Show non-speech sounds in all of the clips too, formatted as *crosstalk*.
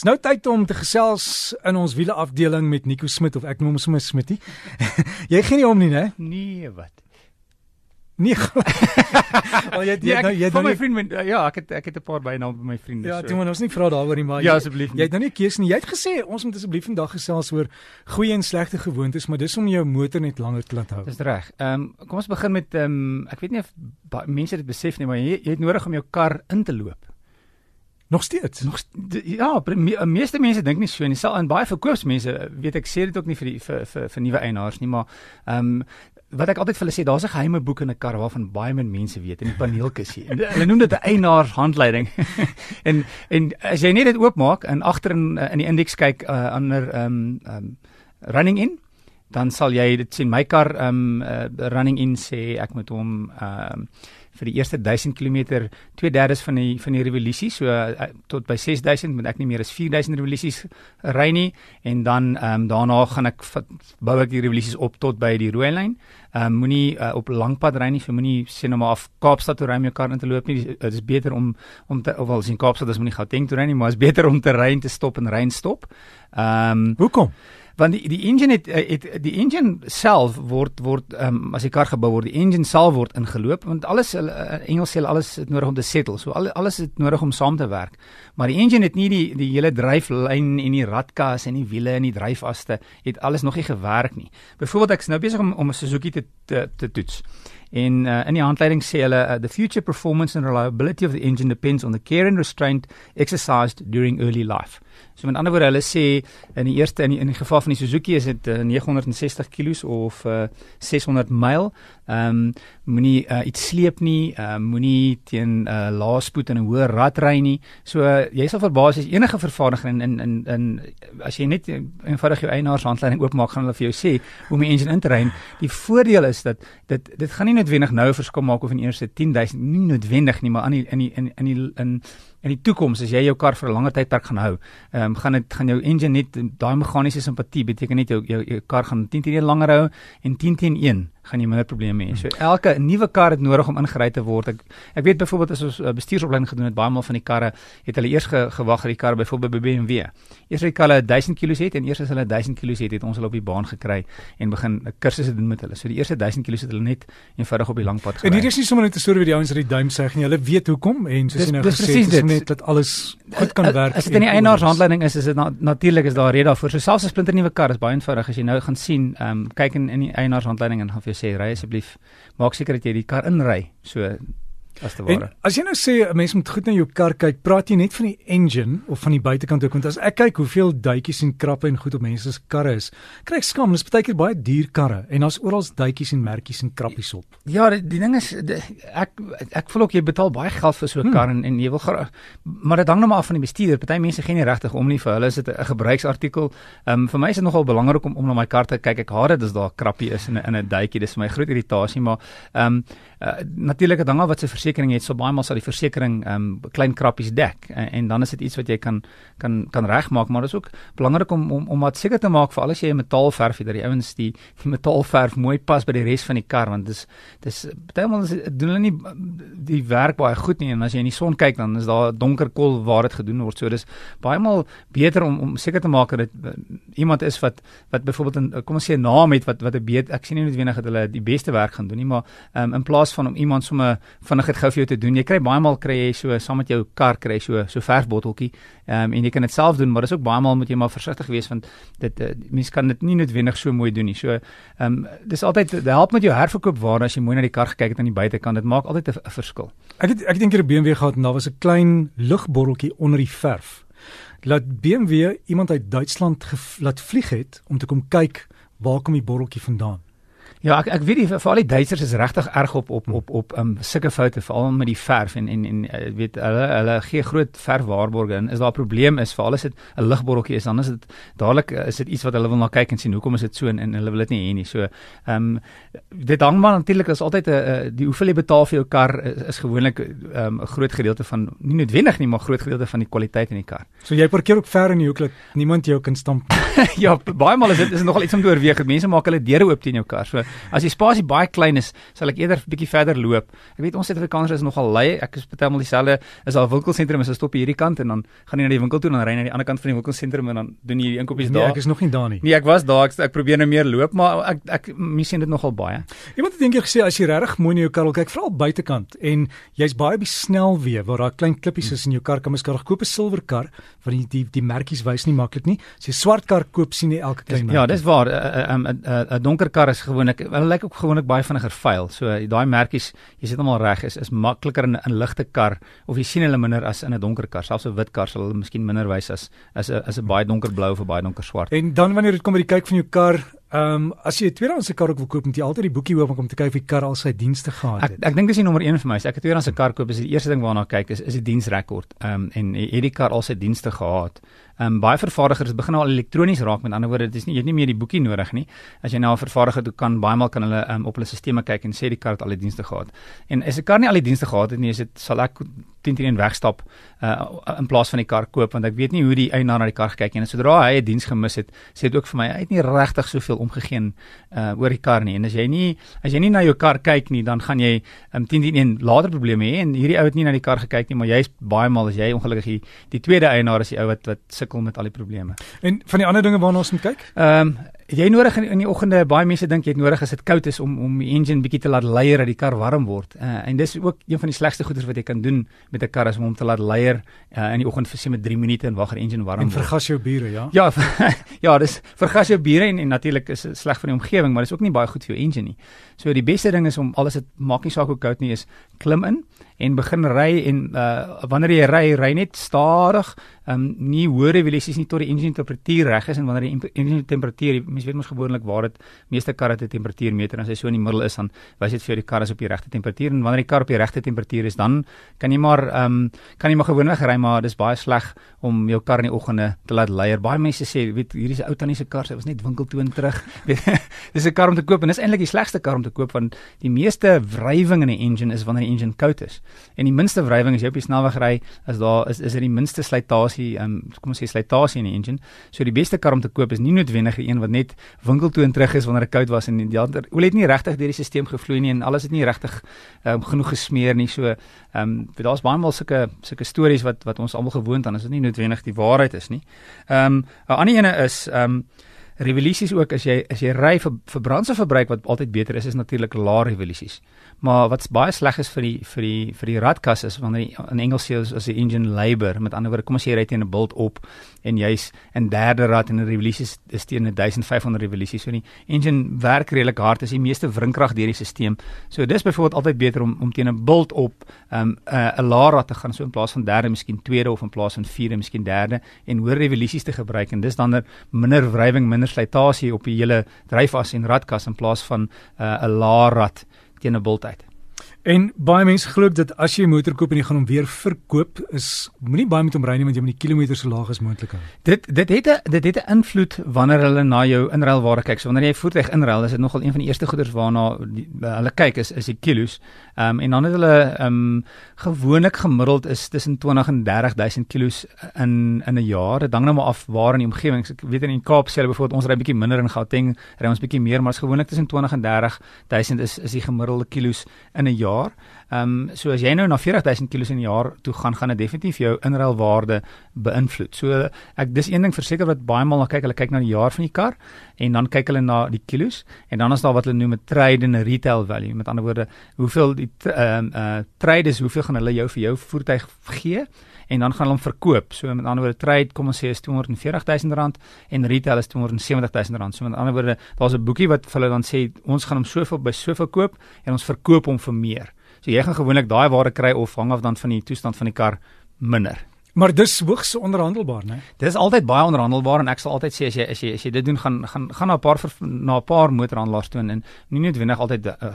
Dis nou tyd om te gesels in ons wiele afdeling met Nico Smit of ek noem hom sommer Smitty. *laughs* jy gee nie om nie, né? Nee, wat? Nee. *laughs* Al *laughs* jy jy nou jy van my vriend ja, ek het ek het 'n paar byname by my vriende. Ja, toe so. maar ons nie vra daaroor nie, maar Ja, asseblief. Jy het nou nie keuse nie. Jy het gesê ons moet asseblief vandag gesels oor goeie en slegte gewoontes, maar dis om jou motor net langer te laat hou. Dis reg. Ehm um, kom ons begin met ehm um, ek weet nie of mense dit besef nie, maar jy, jy het nodig om jou kar in te loop. Nog steeds. Nog ja, me, meeste mense dink nie so nie. Sal in baie verkoopsmense weet ek sê dit ook nie vir die vir vir, vir nuwe eienaars nie, maar ehm um, wat ek altyd vir hulle sê, daar's 'n geheime boek in 'n kar waarvan baie min mense weet in die paneelkussie. En hulle noem dit 'n eienaarshandleiding. *laughs* en en as jy net dit oopmaak en agter in in die indeks kyk uh, ander ehm um, ehm um, running in dan sal jy dit sien my kar ehm um, uh, running in sê ek moet hom ehm um, vir die eerste 1000 km 2/3 van die van die revolusie so uh, tot by 6000 moet ek nie meer as 4000 revolusies ry nie en dan um, daarna gaan ek bou ek die revolusies op tot by die rooi lyn. Um, moenie uh, op langpad ry nie, so moenie sê nou maar af Kaapstad toe ry om jou kar in te loop nie. Dit is beter om om te ofwel sien Kaapstad as moenie Gauteng toe ry nie, maar is beter om te ry en te stop en ry en stop. Ehm um, hoekom? Want die die engine het, eh, het die engine self word word um, as die kar gebou word die engine self word ingeloop want alles uh, Engels sê alles het nodig om te settle. So al, alles het nodig om saam te werk. Maar die engine het nie die die hele dryflyn en die radkas en die wiele en die dryfaste het alles nog nie gewerk nie. Byvoorbeeld ek's nou besig om om 'n Suzuki te te, te toets En uh, in die handleiding sê hulle uh, the future performance and reliability of the engine depends on the care and restraint exercised during early life. So met ander woorde hulle sê in die eerste in die, in die geval van die Suzuki is dit uh, 960 kg of uh, 600 myl. Ehm um, moenie uh, iets sleep nie, uh, moenie teen 'n uh, lae spoed en 'n hoë rad ry nie. So uh, jy sal verbaas as enige vervaardiger in in in in as jy net eenvoudig jou eienaars-handleiding oopmaak gaan hulle vir jou sê hoe om die engine in te ry. Die voordeel is dat dit dit gaan nie noodwendig nou 'n verskil maak of in eers 10000 nie noodwendig nie, maar aan die in die in in die in in die toekoms as jy jou kar vir 'n langer tydperk gaan hou, ehm um, gaan dit gaan jou engine net daai meganiese simpatie beteken net jou jou, jou kar gaan 10 teen 1 langer hou en 10 teen 1 gaan jy minder probleme hê. So elke nuwe kar het nodig om ingery te word. Ek ek weet byvoorbeeld as ons uh, bestuursopleiding gedoen het, baie maal van die karre het hulle eers ge, gewag dat die kar byvoorbeeld by BMW. Eers as die karre 1000 kg het en eers as hulle 1000 kg het, het ons hulle op die baan gekry en begin 'n kursusse doen met hulle. So die eerste 1000 kg het hulle net eenvoudig op die lang pad gery. En hier is nie sommer net 'n storie wat die ouens uit die duim sê nie. Hulle weet hoekom en soos jy nou gesê het, dis net dat alles goed kan werk. As dit in die eienaarhandleiding is, is dit na, natuurlik is daar rede daarvoor. So selfs 'n splinter nuwe kar is baie eenvoudig as jy nou gaan sien, ehm um, kyk in in die eienaarhandleiding en gaan vir jou sê ry asseblief maak seker dat jy die kar inry. So as te ware. As jy nou sê 'n mens moet goed na jou kar kyk, praat jy net van die engine of van die buitekant ook want as ek kyk hoeveel duitjies en krappe en goed op mense se karre is, kry ek skam, dis baie keer baie duur karre en daar's oral duitjies en merkies en krappies op. Ja, die, die ding is die, ek ek voel ook jy betaal baie geld vir so 'n hmm. kar en, en jy wil maar dit hang nou maar af van die bestuurder. Party mense gee nie regtig om nie vir hulle is dit 'n gebruiksartikel. Ehm um, vir my is dit nogal belangrik om om na my kar te kyk. Ek haat dit as daar krappie is in 'n in 'n duitjie. Dis vir my groot irritasie, maar ehm um, uh, natuurlik het hang af wat se versekerings het. So baie sal die versekerings ehm um, klein krappies dek en, en dan is dit iets wat jy kan kan kan regmaak maar dit is ook belangrik om om om wat seker te maak vir alles jy 'n metaalverf het dat die ouens die die metaalverf mooi pas by die res van die kar want dis dis maal doen hulle nie die werk baie goed nie en as jy in die son kyk dan is daar donker kol waar dit gedoen word so dis baie maal beter om om seker te maak dat dit uh, iemand is wat wat byvoorbeeld 'n kom ons sê 'n naam het wat wat 'n beter ek sien nie noodwendig dat hulle die beste werk gaan doen nie maar um, in plaas van om iemand sommer vinnig dit gou vir jou te doen jy kry baie maal kry jy so saam met jou kar kry so so verfbotteltjie. Ehm um, en jy kan dit self doen, maar dis ook baie maal moet jy maar versigtig wees want dit uh, mense kan dit nie noodwendig so mooi doen nie. So ehm um, dis altyd dit help met jou herverkoop waarde as jy mooi na die kar gekyk het aan die buitekant. Dit maak altyd 'n verskil. Ek het ek dink hier 'n BMW gehad en daar was 'n klein lugbotteltjie onder die verf. Laat BMW iemand uit Duitsland laat vlieg het om te kom kyk waar kom die botteltjie vandaan. Ja, ek ek weet die vir al die Duitsers is regtig erg op op op op um sulke foute veral met die verf en en en uh, weet hulle hulle gee groot verfwaarborge en is daar 'n probleem is vir alles dit 'n ligbotteltjie is dan is dit dadelik uh, is dit iets wat hulle wil na kyk en sien hoekom is dit so en, en hulle wil dit nie hê nie. So um dit hang maar natuurlik is altyd 'n uh, die hoeveel jy betaal vir jou kar is, is gewoonlik um 'n groot gedeelte van nie noodwendig nie maar groot gedeelte van die kwaliteit in die kar. So jy parkeer ook ver in die hoek dat niemand jou kan stamp. *laughs* ja, baie maal is dit is nogal iets om te oorweeg. Mense maak hulle deure oop teen jou kar. So as die spasie baie klein is, sal ek eerder 'n bietjie verder loop. Ek weet ons Suid-Afrikaners is nogal lui. Ek is baie maal dieselfde. Is 'n winkelsentrum, is ons stop hierdie kant en dan gaan jy na die winkel toe en dan ry jy na die ander kant van die winkelsentrum en dan doen jy die inkopies nee, daar. Ek is nog nie daar nie. Nee, ek was daar. Ek, ek probeer nou meer loop, maar ek ek sien dit nogal baie. Iemand het eendag gesê as jy regtig mooi na jou kar kyk, veral buitekant en jy's baie by snelweë waar daar klein klippies is in jou kar, kan mens kar koop 'n silwer kar want die die, die merkies wys nie maklik nie. As jy swart kar koop, sien jy elke klein merk. Ja, dis waar. 'n 'n 'n donker kar is gewoonlik hulle lyk ook gewoonlik baie vinniger vuil. So daai merkies, jy sit almal reg is is makliker in 'n ligte kar of jy sien hulle minder as in 'n donker kar. Selfs 'n wit kar sal hulle miskien minder wys as as 'n as 'n baie donker blou of 'n baie donker swart. En dan wanneer dit kom by die kyk van jou kar, Ehm um, as jy 'n tweedehandse kar ook wil koop, moet jy altyd die boekie oop om te kyk of die kar al sy dienste gehad het. Ek ek dink dis die nommer 1 vir my. As ek 'n tweedehandse kar koop, is die eerste ding waarna ek kyk is is die diensrekord. Ehm um, en het die kar al sy dienste gehad? Ehm um, baie vervaardigers begin al elektronies raak. Met ander woorde, dit is nie jy het nie meer die boekie nodig nie. As jy nou 'n vervaardiger toe kan, baie maal kan hulle um, op hulle stelsels kyk en sê die kar het al die dienste gehad. En as 'n kar nie al die dienste gehad het nie, is dit sal ek 10 teen 1 wegstap uh, in plaas van die kar koop want ek weet nie hoe die eienaar na die kar gekyk het en sodra hy 'n diens gemis het, sê dit ook vir my hy het nie regtig soveel omgegee uh, oor die kar nie. En as jy nie as jy nie na jou kar kyk nie, dan gaan jy um, 10 teen 1 later probleme hê en hierdie ou het nie na die kar gekyk nie, maar jy's baie maal as jy ongelukkig die, die tweede eienaar is die ou wat wat sukkel met al die probleme. En van die ander dinge waarna ons moet kyk? Ehm um, jy nodig in, in die oggende baie mense dink jy het nodig as dit koud is om om die engine bietjie te laat leier dat die kar warm word. Uh, en dis ook een van die slegste goeders wat jy kan doen met 'n kar is om hom te laat leier uh, in die oggend vir sê met 3 minute en wag die engine warm word. En vergas jou bure, ja. Ja, *laughs* ja, dis vergas jou bure en, en natuurlik is dit sleg vir die omgewing, maar dis ook nie baie goed vir jou engine nie. So die beste ding is om alles dit maak nie saak hoe koud nie is, klim in en begin ry en uh, wanneer jy ry, ry net stadig um, nie hoë revolusies nie tot die engine temperatuur reg is en wanneer die engine temperatuur mens weet mos gewoonlik waar dit meeste karre te temperatuur meter en as hy so in die middel is dan wys dit vir jou die kar is op die regte temperatuur en wanneer die kar op die regte temperatuur is dan kan jy maar um, kan jy maar gewoonlik ry maar dis baie sleg om jou kar in die oggende te laat leier baie mense sê weet hierdie 'n ou tannie se kar sy was net winkel toe en terug *laughs* dis 'n kar om te koop en dis eintlik die slegste kar om te koop want die meeste wrywing in 'n engine is wanneer die engine koud is en die minste wrywing as jy op die snelweg ry as daar is is dit die minste slytasie, um, kom ons sê slytasie in die engine. So die beste kar om te koop is nie noodwendig die een wat net winkel toe en terug is wanneer dit koud was en die ander olie het nie regtig deur die stelsel gevloei nie en alles het nie regtig um, genoeg gesmeer nie. So ehm um, daar's baie maal sulke sulke stories wat wat ons almal gewoond aan is dit nie noodwendig die waarheid is nie. Ehm um, 'n ander ene is ehm um, revolusies ook as jy as jy ry vir vir brandstofverbruik wat altyd beter is is natuurlik lae revolusies. Maar wat's baie sleg is vir die vir die vir die radkas is wanneer die, in Engels sê as die engine labor, met ander woorde, kom as jy ry teen 'n bult op en jy's in derde rad en 'n revolusie is teen 1500 revolusies. So die engine werk redelik hard, is die meeste wrinkrag deur die stelsel. So dis byvoorbeeld altyd beter om om teen 'n bult op um, 'n uh, 'n lae rad te gaan so in plaas van derde, miskien tweede of in plaas van vierde, miskien derde en hoër revolusies te gebruik en dis dan er minder wrywing, minder slytasie op die hele dryfas en radkas in plaas van uh, 'n uh, lae rad teen 'n bultyd. En baie mense glo dat as jy 'n motor koop en jy gaan hom weer verkoop, is moenie baie met hom ry nie want jy moet die kilometers so laag as moontlik hou. Dit dit het 'n dit het 'n invloed wanneer hulle na jou inruilwaarde kyk. So wanneer jy 'n voertuig inruil, is dit nogal een van die eerste goeders waarna die, hulle kyk is is die kilos. Ehm um, en dan het hulle ehm um, gewoonlik gemiddeld is tussen 20 en 30000 kilos in in 'n jaar. Dit hang nou maar af waar in die omgewing. Ek weet in die Kaap sê hulle byvoorbeeld ons ry bietjie minder in Gauteng, ry ons bietjie meer, maar is gewoonlik tussen 20 en 30000 is is die gemiddelde kilos in 'n jaar jaar. Ehm um, so as jy nou na 40000 kg in 'n jaar toe gaan, gaan dit definitief jou inruilwaarde beïnvloed. So ek dis een ding verseker wat baie maal na kyk, hulle kyk na die jaar van die kar en dan kyk hulle na die kilos en dan is daar wat hulle noem 'n trade en 'n retail value. Met ander woorde, hoeveel die ehm uh, uh, trade is, hoeveel gaan hulle jou vir jou voertuig gee? en dan gaan hulle hom verkoop. So met ander woorde trade kom ons sê is 240 000 rand en retail is 270 000 rand. So met ander woorde daar's 'n boekie wat vir hulle dan sê ons gaan hom soveel by soveel koop en ons verkoop hom vir meer. So jy gaan gewoonlik daai ware kry of hang af dan van die toestand van die kar minder. Maar dis hoogs onderhandelbaar, né? Dis altyd baie onderhandelbaar en ek sal altyd sê as jy as jy as jy dit doen gaan gaan gaan na 'n paar na 'n paar motorhandelaars toe en nie noodwendig altyd uh,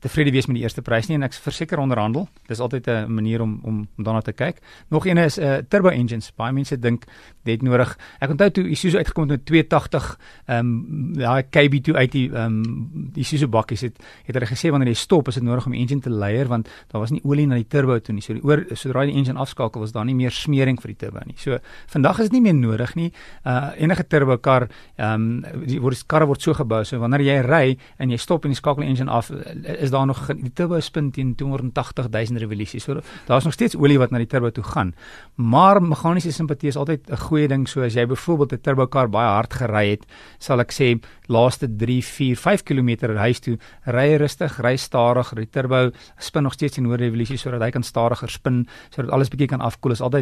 tevrede wees met die eerste prys nie en ek verseker onderhandel. Dis altyd 'n manier om om daarna te kyk. Nog een is 'n uh, turbo engines. Baie mense dink dit nodig. Ek onthou toe Isuzu uitgekom het met 280 ehm um, KB2 uit die ehm um, Isuzu bakkies het het hulle gesê wanneer jy stop is dit nodig om die engine te leier want daar was nie olie na die turbo toe nie. So die oor sodra die engine afskakel was daar nie meer meer smering vir die turbo nie. So vandag is dit nie meer nodig nie. Uh enige turbo kar ehm um, die word die karre word so gebou so wanneer jy ry en jy stop en jy skakel die engine af is daar nog die turbo spin teen 280 000 revolusies. So daar's nog steeds olie wat na die turbo toe gaan. Maar meganiese simpatie is altyd 'n goeie ding. So as jy byvoorbeeld 'n turbo kar baie hard gery het, sal ek sê laaste 3, 4, 5 km huis toe ry rustig, ry stadig, die turbo spin nog steeds in hoë revolusie sodat hy kan stadiger spin sodat alles bietjie kan afkoel. Is altyd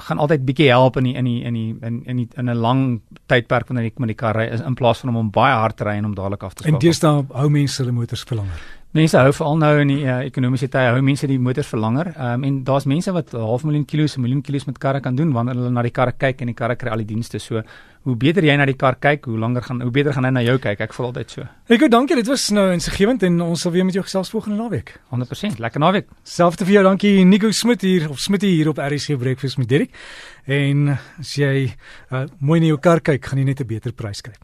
gaan altyd bietjie help in die in die in die in in die, in 'n lang tydperk wanneer jy met die kar ry in plaas van om hom baie hard te ry en om dadelik af te skakel. En deesdae hou mense hulle motors vir langer. Mense hou veral nou in die uh, ekonomiese tye hou mense die motors vir langer. Ehm um, en daar's mense wat half miljoen kilos, 'n miljoen kilos met karre kan doen wanneer hulle na die karre kyk en die karre kry al die dienste. So hoe beter jy na die kar kyk, hoe langer gaan hoe beter gaan hy na jou kyk. Ek voel altyd so. Ek gou dankie. Dit was nou insiggewend en ons sal weer met jou gesels volgende naweek. 100%. Lekker naweek. Selfs vir jou dankie Nico Smit hier of Smit hier op RC Breakfast met Dirk. En as jy uh, mooi na jou kar kyk, gaan jy net 'n beter prys kry.